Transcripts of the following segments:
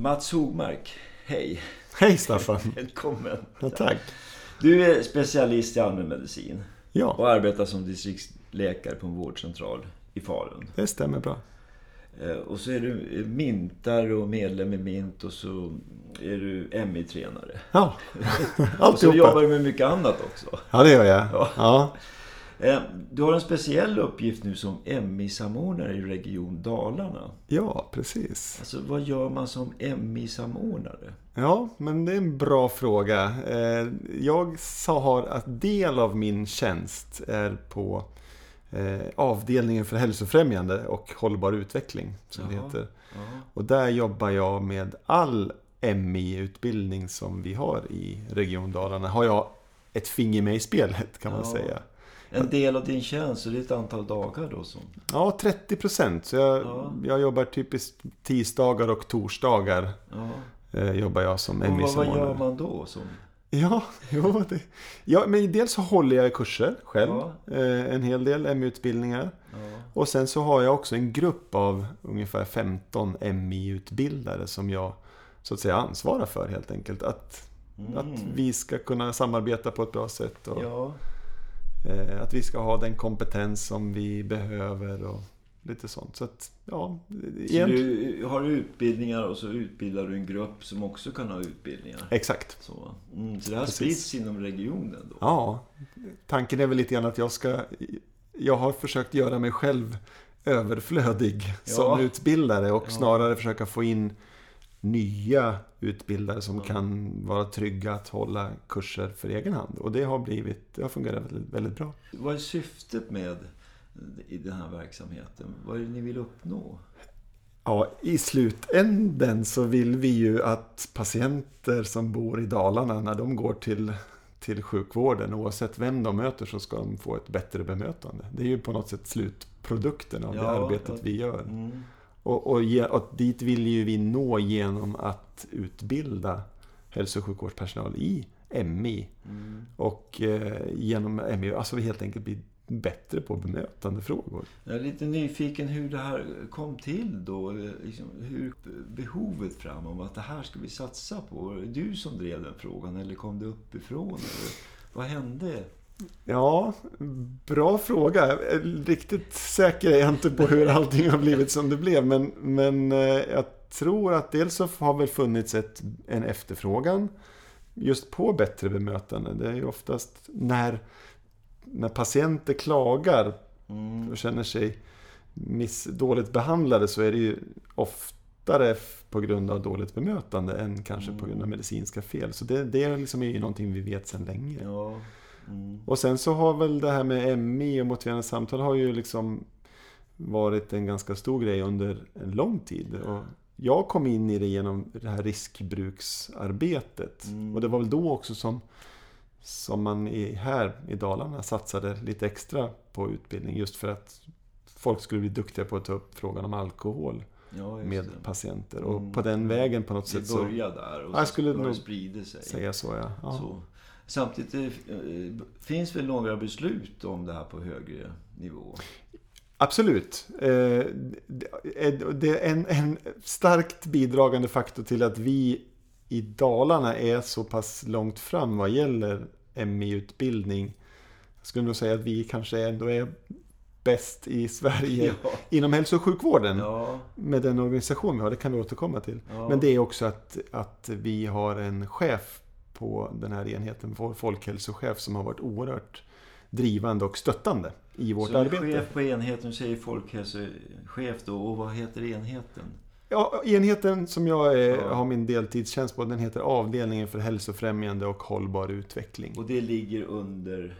Mats Hogmark, hej. Hej Staffan. Välkommen. Ja, tack. Du är specialist i allmänmedicin Ja, och arbetar som distriktsläkare på en vårdcentral i Falun. det stämmer bra. Eh, Och så är du mintar och medlem i Mint och så är du MI-tränare. Ja, Och så alltihopa. jobbar du med mycket annat också. Ja, det gör jag. Ja. Ja. Eh, Du har en speciell uppgift nu som MI-samordnare i Region Dalarna. ja, precis. Alltså vad gör man som MI-samordnare? Ja, men det är en bra fråga. Eh, Jag sa har att del av min tjänst är på eh, avdelningen för hälsofrämjande och hållbar utveckling, som det Jaha. heter. Ja. Och där jobbar jag med all MI-utbildning som vi har i Region Dalarna. Har jag ett finger med i spelet kan man Ja. säga. En del av din tjänst, och det är ett antal dagar då som... Ja, 30 procent. Så jag, Ja. jag jobbar typiskt tisdagar och torsdagar. Ja. Eh, jobbar jag som Och vad, vad gör man då? Som... Ja, jo, det, ja, men dels så håller jag kurser själv. Ja. Eh, en hel del MI-utbildningar. Ja. Och sen så har jag också en grupp av ungefär 15 MI-utbildare som jag så att säga ansvarar för helt enkelt. Att, Mm. att vi ska kunna samarbeta på ett bra sätt. Och, Ja. Eh, att vi ska ha den kompetens som vi behöver och lite sånt. Så att, ja, Så du har utbildningar och så utbildar du en grupp som också kan ha utbildningar. Exakt. Så, mm, så det här Precis. sprids inom regionen då? Ja, tanken är väl lite grann att jag ska... Jag har försökt göra mig själv överflödig Ja. som utbildare och Ja. snarare försöka få in nya utbildare som Ja. kan vara trygga att hålla kurser för egen hand. Och det har blivit, det har fungerat väldigt, väldigt bra. Vad är syftet med i den här verksamheten? Vad är det ni vill uppnå? Ja, i slutänden så vill vi ju att patienter som bor i Dalarna, när de går till, till sjukvården, oavsett vem de möter, så ska de få ett bättre bemötande. Det är ju på något sätt slutprodukten av det Ja, arbetet ja. vi gör. Mm. Och, och, och dit vill ju vi nå genom att utbilda hälso och sjukvårdspersonal i MI. Mm. Och eh, genom MI, alltså vi helt enkelt bli bättre på bemötandefrågor. Jag är lite nyfiken hur det här kom till då. Liksom, hur behovet fram om att det här ska vi satsa på. Var det du som drev den frågan eller kom det uppifrån? Eller vad hände? Ja, bra fråga. Riktigt säker är jag inte på hur allting har blivit som det blev. Men, men eh, jag tror att dels så har väl funnits ett, en efterfrågan just på bättre bemötande. Det är ju oftast när, när patienter klagar Mm. och känner sig miss, dåligt behandlade så är det ju oftare på grund av dåligt bemötande än kanske på grund av medicinska fel. Så det, det är liksom ju någonting vi vet sedan länge. Ja. Mm. Och sen så har väl det här med MI och motiverande samtal har ju liksom varit en ganska stor grej under en lång tid. Och jag kom in i det genom det här riskbruksarbetet. Mm. Och det var väl då också som, som man i, här i Dalarna satsade lite extra på utbildning. Just för att folk skulle bli duktiga på att ta upp frågan om alkohol Ja, med det. patienter. Och Mm. på den vägen på något sätt Det så började där och Ja, jag skulle det nog spridit sig. säga så ja. ja. Så. Samtidigt eh, finns väl några beslut om det här på högre nivå? Absolut. Eh, det- Det är en, en starkt bidragande faktor till att vi i Dalarna är så pass långt fram vad gäller MI-utbildning. Jag skulle nog säga att vi kanske ändå är bäst i Sverige Ja. inom hälso och sjukvården. Ja, Med den organisation vi har, det kan vi återkomma till. Ja. Men det är också att, att vi har en chef på den här enheten, vår folkhälsochef, som har varit oerhört drivande och stöttande i vårt så arbete. chef på enheten, säger folkhälsochef då, och vad heter enheten? Ja, enheten som jag är, Ja. har min deltidstjänst på, den heter Avdelningen för hälsofrämjande och hållbar utveckling. Och det ligger under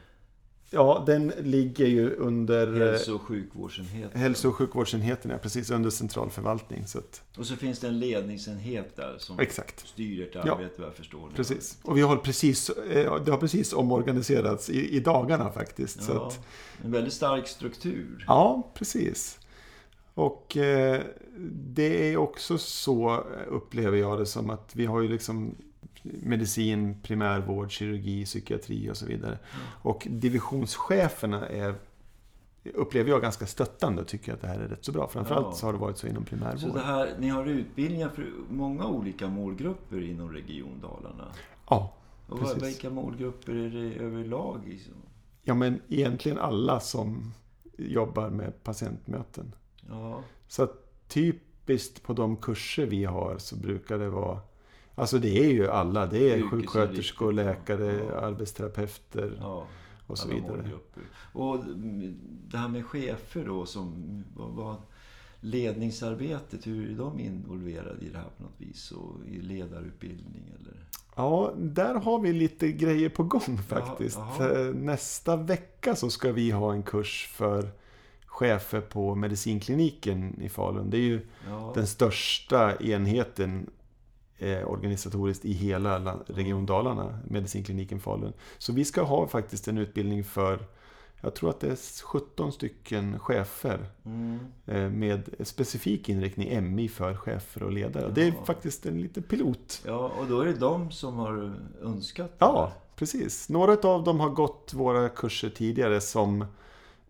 Ja, den ligger ju under eh, hälso och sjukvårdsenheten. hälso och sjukvårdsenheten, ja, precis under centralförvaltning. Så att, Och så finns det en ledningsenhet där som exakt, styr ert Ja. arbete vad jag förstår. nu. precis. Och vi har precis, eh, det har precis omorganiserats i, i dagarna faktiskt. Så Ja, att, en väldigt stark struktur. ja, precis. Och eh, det är också så, upplever jag det som, att vi har ju liksom medicin, primärvård, kirurgi, psykiatri och så vidare. Och divisionscheferna är upplever jag ganska stöttande och tycker att det här är rätt så bra. Framförallt Ja. så har det varit så inom primärvård. Så det här, ni har utbildningar för många olika målgrupper inom Region Dalarna. Ja. Och Precis. vilka målgrupper är det överlag? Liksom? ja, men egentligen alla som jobbar med patientmöten. Ja, Så typiskt på de kurser vi har så brukar det vara Alltså det är ju alla. Det är sjuksköterskor, läkare, ja. arbetsterapeuter ja. och så vidare. målgrupper. Och det här med chefer då, som vad, ledningsarbetet, hur är de involverade i det här på något vis? Och i ledarutbildning eller? Ja, där har vi lite grejer på gång faktiskt. jaha. Eh, Nästa vecka så ska vi ha en kurs för chefer på medicinkliniken i Falun. Det är ju Ja, den största enheten eh, organisatoriskt i hela la- Region Dalarna, medicinkliniken Falun. Så vi ska ha faktiskt en utbildning för, jag tror att det är 17 stycken chefer mm, eh, med specifik inriktning MI för chefer och ledare. Det är faktiskt en liten pilot. ja, och då är det de som har önskat det Ja, precis. Några av dem har gått våra kurser tidigare som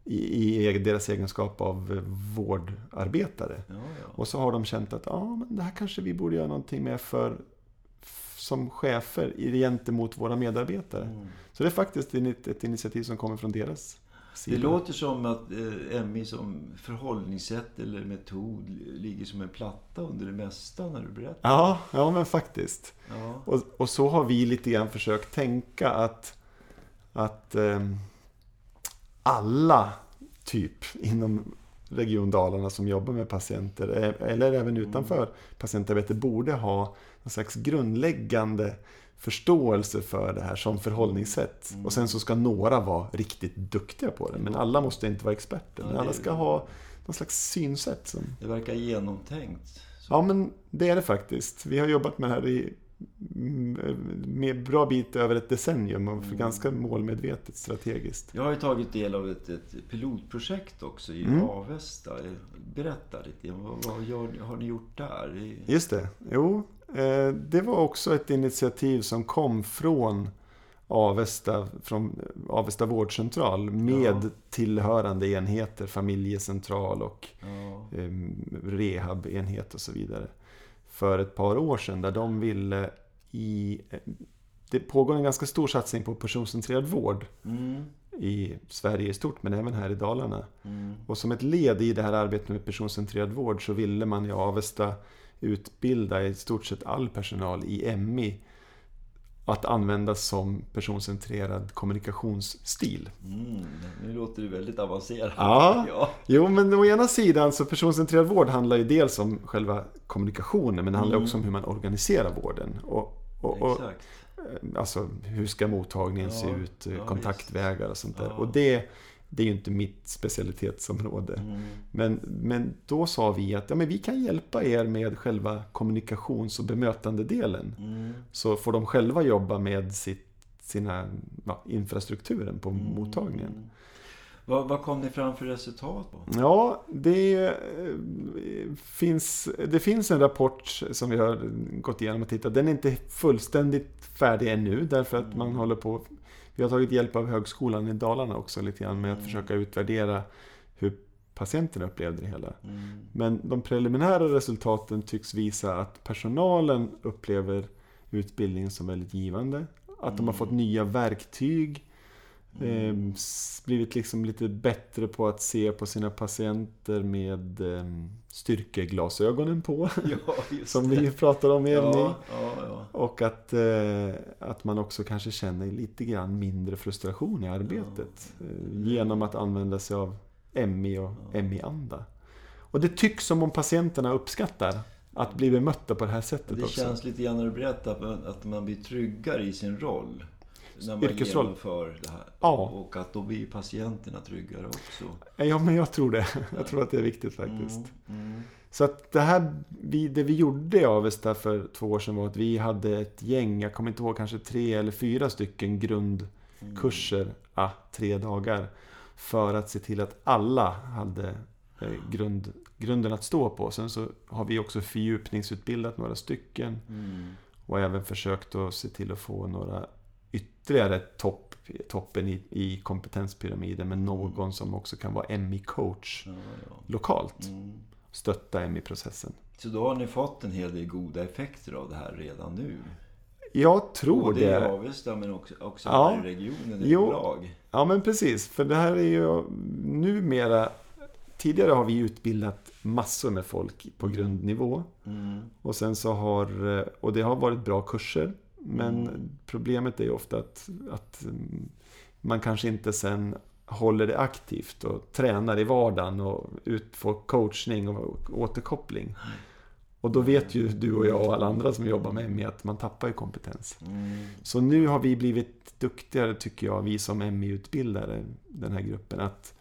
i, i deras egenskap av eh, vårdarbetare. Ja, ja. Och så har de känt att ja, men det här kanske vi borde göra någonting med för som chefer gentemot våra medarbetare. Mm. Så det är faktiskt ett, ett initiativ som kommer från deras Det sida. låter som att eh, MI som förhållningssätt eller metod ligger som en platta under det mesta när du berättar. Ja, ja men faktiskt. Ja, Och, och så har vi lite grann försökt tänka att, att ehm, alla typ inom Region Dalarna som jobbar med patienter, eh, eller även utanför patientarbete, borde ha någon slags grundläggande förståelse för det här som förhållningssätt. Och sen så ska några vara riktigt duktiga på det. Men alla måste inte vara experter. Men alla ska ha någon slags synsätt. Som, det verkar genomtänkt. Så. Ja, men det är det faktiskt. Vi har jobbat med det här i mm, med bra bit över ett decennium och för ganska målmedvetet strategiskt. Jag har ju tagit del av ett, ett pilotprojekt också i Mm. Avesta. Berätta lite. Vad, vad gör, har ni gjort där? Just det. Jo, eh, det var också ett initiativ som kom från Avesta, från Avesta vårdcentral med Ja. tillhörande enheter, familjecentral och Ja, eh, rehabenhet och så vidare. För ett par år sedan där de ville i... Det pågår en ganska stor satsning på personcentrerad vård mm, i Sverige i stort, men även här i Dalarna. mm, Och som ett led i det här arbetet med personcentrerad vård så ville man i Avesta utbilda i stort sett all personal i MI att användas som personcentrerad kommunikationsstil. mm. Nu låter det väldigt avancerat. Ja. ja. Jo, men å ena sidan så personcentrerad vård handlar ju dels om själva kommunikationen, men det handlar Mm. också om hur man organiserar vården. Och, och, och, Exakt. eh, alltså hur ska mottagningen se Ja, ut, eh, ja, kontaktvägar och sånt där. Och det, det är ju inte mitt specialitetsområde. Mm. Men, men då sa vi att ja, men vi kan hjälpa er med själva kommunikations och bemötandedelen. Mm. Så får de själva jobba med sitt, sina, ja, infrastrukturen på Mm. mottagningen. Vad, vad kom ni fram för resultat? Då? Ja, det eh, finns, det finns en rapport som vi har gått igenom och tittat. Den är inte fullständigt färdig ännu därför att man håller på Vi har tagit hjälp av Högskolan i Dalarna också lite grann med att Mm. försöka utvärdera hur patienterna upplevde det hela. Mm. Men de preliminära resultaten tycks visa att personalen upplever utbildningen som väldigt givande. Att de har Mm. fått nya verktyg. Mm. Blivit liksom lite bättre på att se på sina patienter med eh, styrkeglasögonen på. Ja, Som vi pratade om i MI. Ja, ja. Och att, eh, att man också kanske känner lite grann mindre frustration i arbetet. Eh, genom att använda sig av MI och. MI-anda. Och det tycks som om patienterna uppskattar att bli bemötta på det här sättet Det också. känns lite grann när du berättar att man, att man blir tryggare i sin roll. När man Yrkesroll. genomför det här. Ja. Och att då blir patienterna tryggare också. Ja, men jag tror det. Jag tror att det är viktigt faktiskt. Mm, mm, Så att det här, vi, det vi gjorde i Avesta för två år sedan var att vi hade ett gäng, jag kommer inte ihåg, kanske tre eller fyra stycken grundkurser, ah, tre dagar. För att se till att alla hade eh, grund, grunden att stå på. Sen så har vi också fördjupningsutbildat några stycken. mm. Och även försökt att se till att få några ytterligare topp toppen i, i kompetenspyramiden med någon som också kan vara MI-coach Ja, ja. lokalt. Mm. Stötta MI-processen. Så då har ni fått en hel del goda effekter av det här redan nu? Jag tror Både i det. Avesta men också, också Ja. i regionen Jo. överlag. Ja, men precis. För det här är ju numera... Tidigare har vi utbildat massor med folk på grundnivå. Mm. Och sen så har... Och det har varit bra kurser. Men Mm. problemet är ju ofta att, att mm, man kanske inte sen håller det aktivt och tränar i vardagen och ut, får coachning och återkoppling. Och då vet ju du och jag och alla andra som jobbar med MI att man tappar ju kompetens. Mm. Så nu har vi blivit duktigare, tycker jag, vi som MI-utbildare, den här gruppen, att,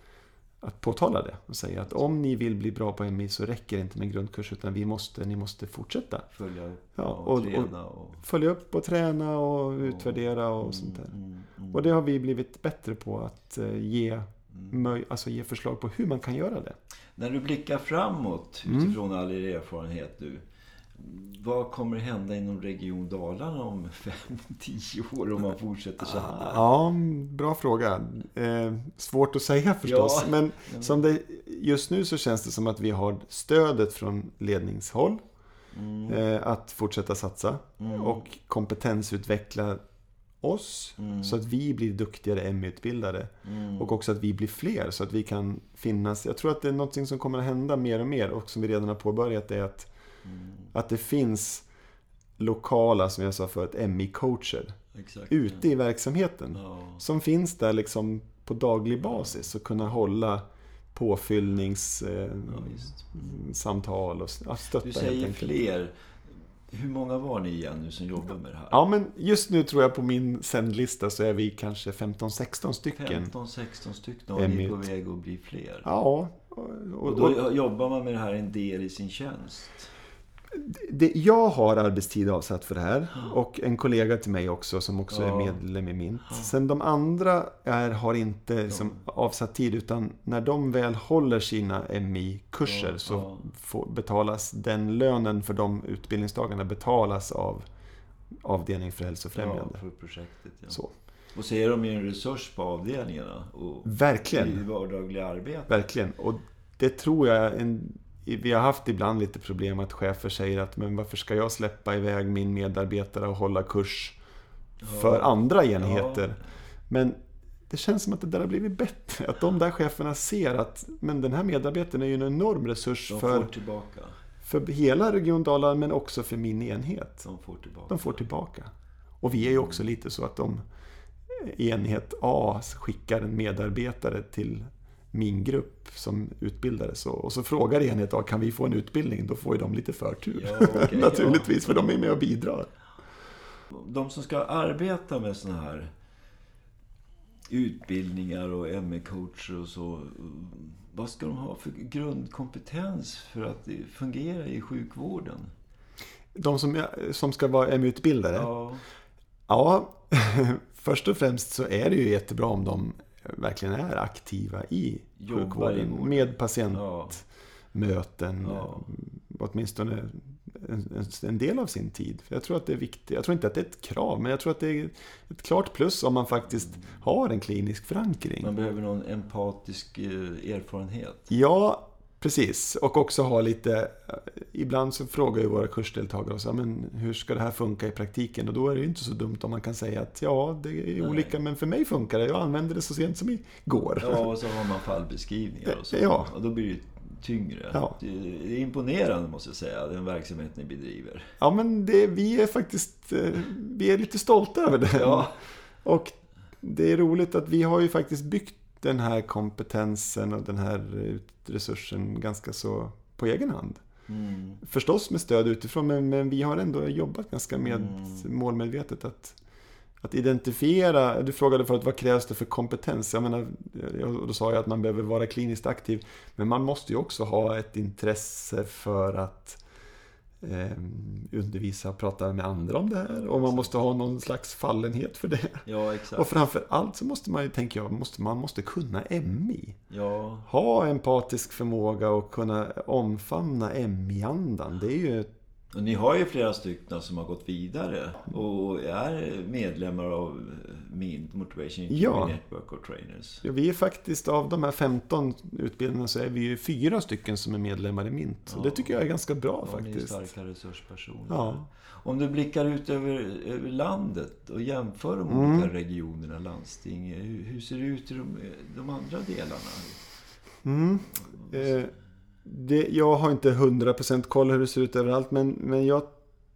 att påtala det och säga att om ni vill bli bra på MI så räcker det inte med grundkurs utan vi måste, ni måste fortsätta. Följa upp Ja, och, träna och... Följa upp och träna och utvärdera och Mm, sånt där. mm, mm, Och det har vi blivit bättre på att eh, ge, mm. möj- alltså ge förslag på hur man kan göra det. När du blickar framåt Mm. utifrån all er erfarenhet nu. Vad kommer hända inom Region Dalarna om 5-10 år om man fortsätter så här? Ja, bra fråga. Eh, svårt att säga förstås. Ja. Men som det, just nu så känns det som att vi har stödet från ledningshåll. Mm, Eh, att fortsätta satsa. mm, Och kompetensutveckla oss. mm, Så att vi blir duktigare ME-utbildade. mm, Och också att vi blir fler så att vi kan finnas. Jag tror att det är något som kommer att hända mer och mer och som vi redan har påbörjat är att, mm, att det finns lokala, som jag sa förut, MI-coacher exakt. ute i verksamheten. Ja. Som finns där liksom på daglig basis och kunna hålla påfyllningssamtal eh, Ja, och ja, stötta Du säger fler. Hur många var ni igen nu som jobbar med det här? Ja, men just nu tror jag på min sändlista så är vi kanske 15-16 stycken. 15-16 stycken och ni är på väg att bli fler. Ja. Och, Och och, då jobbar man med det här en del i sin tjänst? Det, jag har arbetstid avsatt för det här. Och en kollega till mig också som också är Ja. medlem i Mint. Sen de andra är, har inte liksom, avsatt tid utan när de väl håller sina MI-kurser Ja, så ja. Får, betalas den lönen för de utbildningsdagarna betalas av avdelning för hälsofrämjande. Ja, för projektet. Så. Och så är de ju en resurs på avdelningarna och i Verkligen. vardagliga arbete. Verkligen. Och det tror jag är en, vi har haft ibland lite problem att chefer säger att men varför ska jag släppa iväg min medarbetare och hålla kurs för andra enheter? Men det känns som att det där har blivit bättre. Att de där cheferna ser att men den här medarbetaren är ju en enorm resurs för, tillbaka. för hela Region Dalarna men också för min enhet. De får tillbaka. De får tillbaka. Och vi är ju också lite så att de enhet A skickar en medarbetare till min grupp som utbildare. Så, och så frågar enhet A, kan vi få en utbildning? Då får ju de lite förtur. Ja, okej, Naturligtvis, för de är med och bidrar. De som ska arbeta med såna här utbildningar och ME-coacher och så. Vad ska de ha för grundkompetens för att fungera i sjukvården? De som, som ska vara MU-utbildare? Ja, Ja, först och främst så är det ju jättebra om de verkligen är aktiva i Jobbar i sjukvården. vården. Med patientmöten. Ja. Åtminstone en, en, del av sin tid. För jag tror att det är viktigt. Jag tror inte att det är ett krav, men jag tror att det är ett klart plus om man faktiskt har en klinisk förankring. man behöver någon empatisk eh, erfarenhet. Ja, precis. Och också ha lite... Ibland så frågar ju våra kursdeltagare oss, men hur ska det här funka i praktiken? Och då är det ju inte så dumt om man kan säga att ja, det är Nej. olika, men för mig funkar det. Jag använde det så sent som igår. Ja, och så har man fallbeskrivningar och så. Ja. Och då blir det tyngre. Ja. Det är imponerande måste jag säga, den verksamhet ni bedriver. Ja, men det, vi är faktiskt eh, vi är lite stolta över det. Ja. Och det är roligt att vi har ju faktiskt byggt den här kompetensen och den här resursen ganska så på egen hand. Mm. Förstås med stöd utifrån, men, men vi har ändå jobbat ganska med Mm. målmedvetet att, att identifiera. Du frågade förut vad krävs det för kompetens? Jag menar, och då sa jag att man behöver vara kliniskt aktiv. Men man måste ju också ha ett intresse för att eh, undervisa och prata med andra om det här. Och man måste ha någon slags fallenhet för det. Ja, exakt. Och framför allt så måste man ju, tänker jag, måste, man måste kunna MI. Ja, Ha empatisk förmåga och kunna omfamna MI-andan. Det är ju Och ni har ju flera stycken som har gått vidare och är medlemmar av MINT, Motivation Ja. Network of Trainers. Ja, vi är faktiskt, av de här 15 utbildningarna så är vi ju fyra stycken som är medlemmar i MINT. Och det tycker jag är ganska bra Ja, ni är faktiskt. starka resurspersoner. Ja. Om du blickar ut över, över landet och jämför de Mm. olika regionerna, landsting. Hur, hur ser det ut i de, de andra delarna? Mm. Eh, det, jag har inte 100% koll hur det ser ut överallt, men, men jag,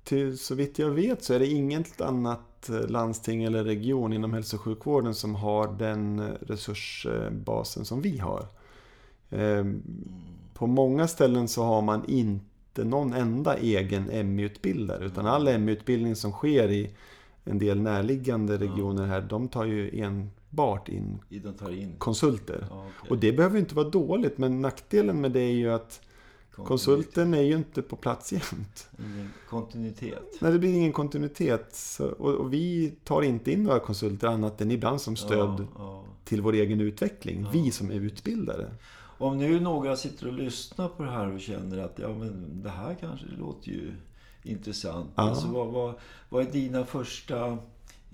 till, så vitt jag vet så är det inget annat eh, landsting eller region inom hälso och sjukvården som har den eh, resursbasen som vi har. Eh, på många ställen så har man inte någon enda egen MI-utbildare, utan all MI-utbildning som sker i en del närliggande regioner här, de tar ju enbart in in... konsulter. Ja, okej. Och det behöver inte vara dåligt, men nackdelen med det är ju att konsulten är ju inte på plats jämt. Ingen kontinuitet. Nej, det blir ingen kontinuitet. Så, och, och vi tar inte in några konsulter annat än ibland som stöd Ja, ja. till vår egen utveckling. Vi som är utbildare. Om nu några sitter och lyssnar på det här och känner att ja, men det här kanske låter ju intressant. Alltså, vad, vad, vad är dina första,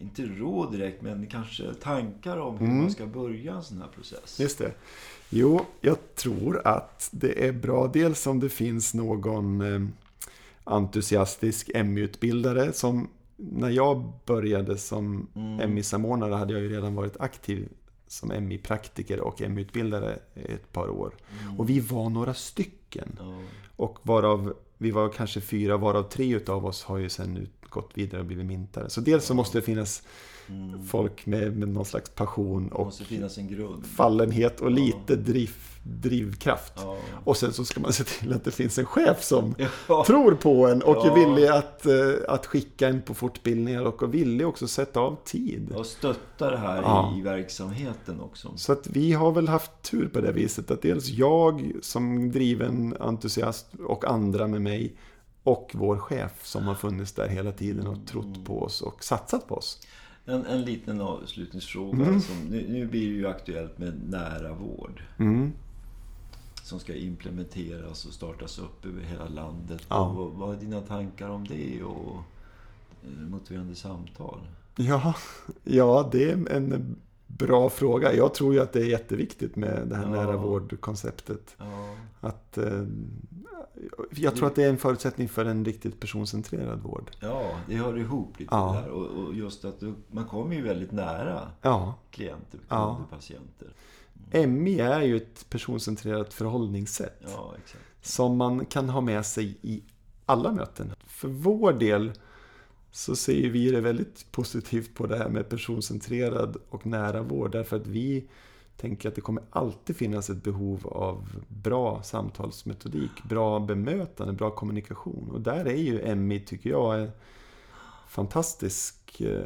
inte råd direkt, men kanske tankar om hur Mm. man ska börja en sån här process? Just det. Jo, jag tror att det är bra dels om det finns någon eh, entusiastisk MI-utbildare som när jag började som Mm. MI-samordnare hade jag ju redan varit aktiv som MI-praktiker och MI-utbildare ett par år. Mm. Och vi var några stycken. Ja, Och varav, vi var kanske fyra, varav tre utav oss har ju sen gått vidare och blivit mintare. Så dels så måste det finnas mm. folk med, med någon slags passion och fallenhet och Ja. lite driv, drivkraft. Ja. Och sen så ska man se till att det finns en chef som Ja. tror på en och är Ja. villig att, eh, att skicka en på fortbildningar och är villig också sätta av tid. Och stötta det här Ja. i, i verksamheten också. Så att vi har väl haft tur på det viset att dels jag som driven entusiast och andra med mig och vår chef som har funnits där hela tiden och trott på oss och satsat på oss. En, en liten avslutningsfråga. Mm. Som, nu, nu blir det ju aktuellt med nära vård. Mm. som ska implementeras och startas upp över hela landet. Ja. Och vad, vad är dina tankar om det och eh, motiverande samtal? Ja, ja, det är en bra fråga. Jag tror ju att det är jätteviktigt med det här Ja. nära vårdkonceptet. Ja, Att, eh, jag tror att det är en förutsättning för en riktigt personcentrerad vård. ja det hör ihop lite Ja. där. Och, och just att du, man kommer ju väldigt nära Ja, klienter, Ja. kunder, patienter. MI är ju ett personcentrerat förhållningssätt. Ja, som man kan ha med sig i alla möten. För vår del så ser vi det väldigt positivt på det här med personcentrerad och nära vård. Därför att vi tänker att det kommer alltid finnas ett behov av bra samtalsmetodik, bra bemötande, bra kommunikation. Och där är ju MI, tycker jag, en fantastisk... eh,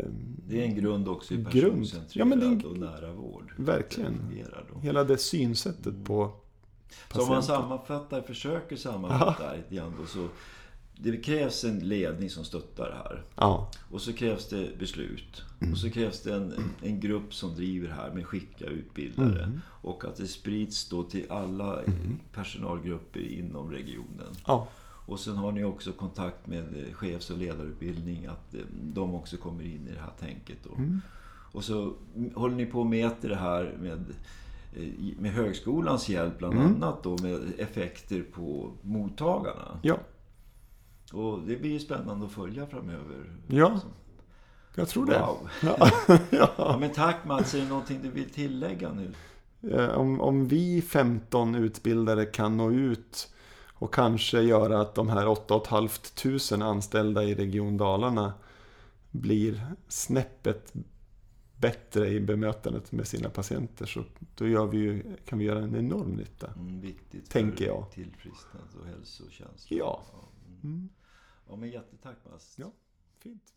Det är en grund också i personcentrerad Ja, men en- och nära vård. Verkligen. Det. Hela det synsättet på Så om man patienten. sammanfattar, försöker sammanfatta lite grann så det krävs en ledning som stöttar det här. Ja, Och så krävs det beslut. Och så krävs det en, en grupp som driver det här med skickliga utbildare. Och att det sprids då till alla personalgrupper inom regionen. ja, Och sen har ni också kontakt med chefs och ledarutbildning, att eh, de också kommer in i det här tänket. Då. Och så mm, håller ni på och mäter det här med, eh, med högskolans hjälp, bland annat då med effekter på mottagarna. ja, Och det blir ju spännande att följa framöver. Ja. jag tror det. Wow! Ja. Ja, men tack Mats, är det någonting du vill tillägga nu? Eh, Om, om vi 15 utbildare kan nå ut och kanske göra att de här 8 500 anställda i Region Dalarna blir snäppet bättre i bemötandet med sina patienter så då gör vi ju, kan vi göra en enorm nytta. Mm, viktigt Tänker jag. tillfrisknad och hälsokänsla. Ja. mm. Ja men jättetack Mats. Ja. Fint.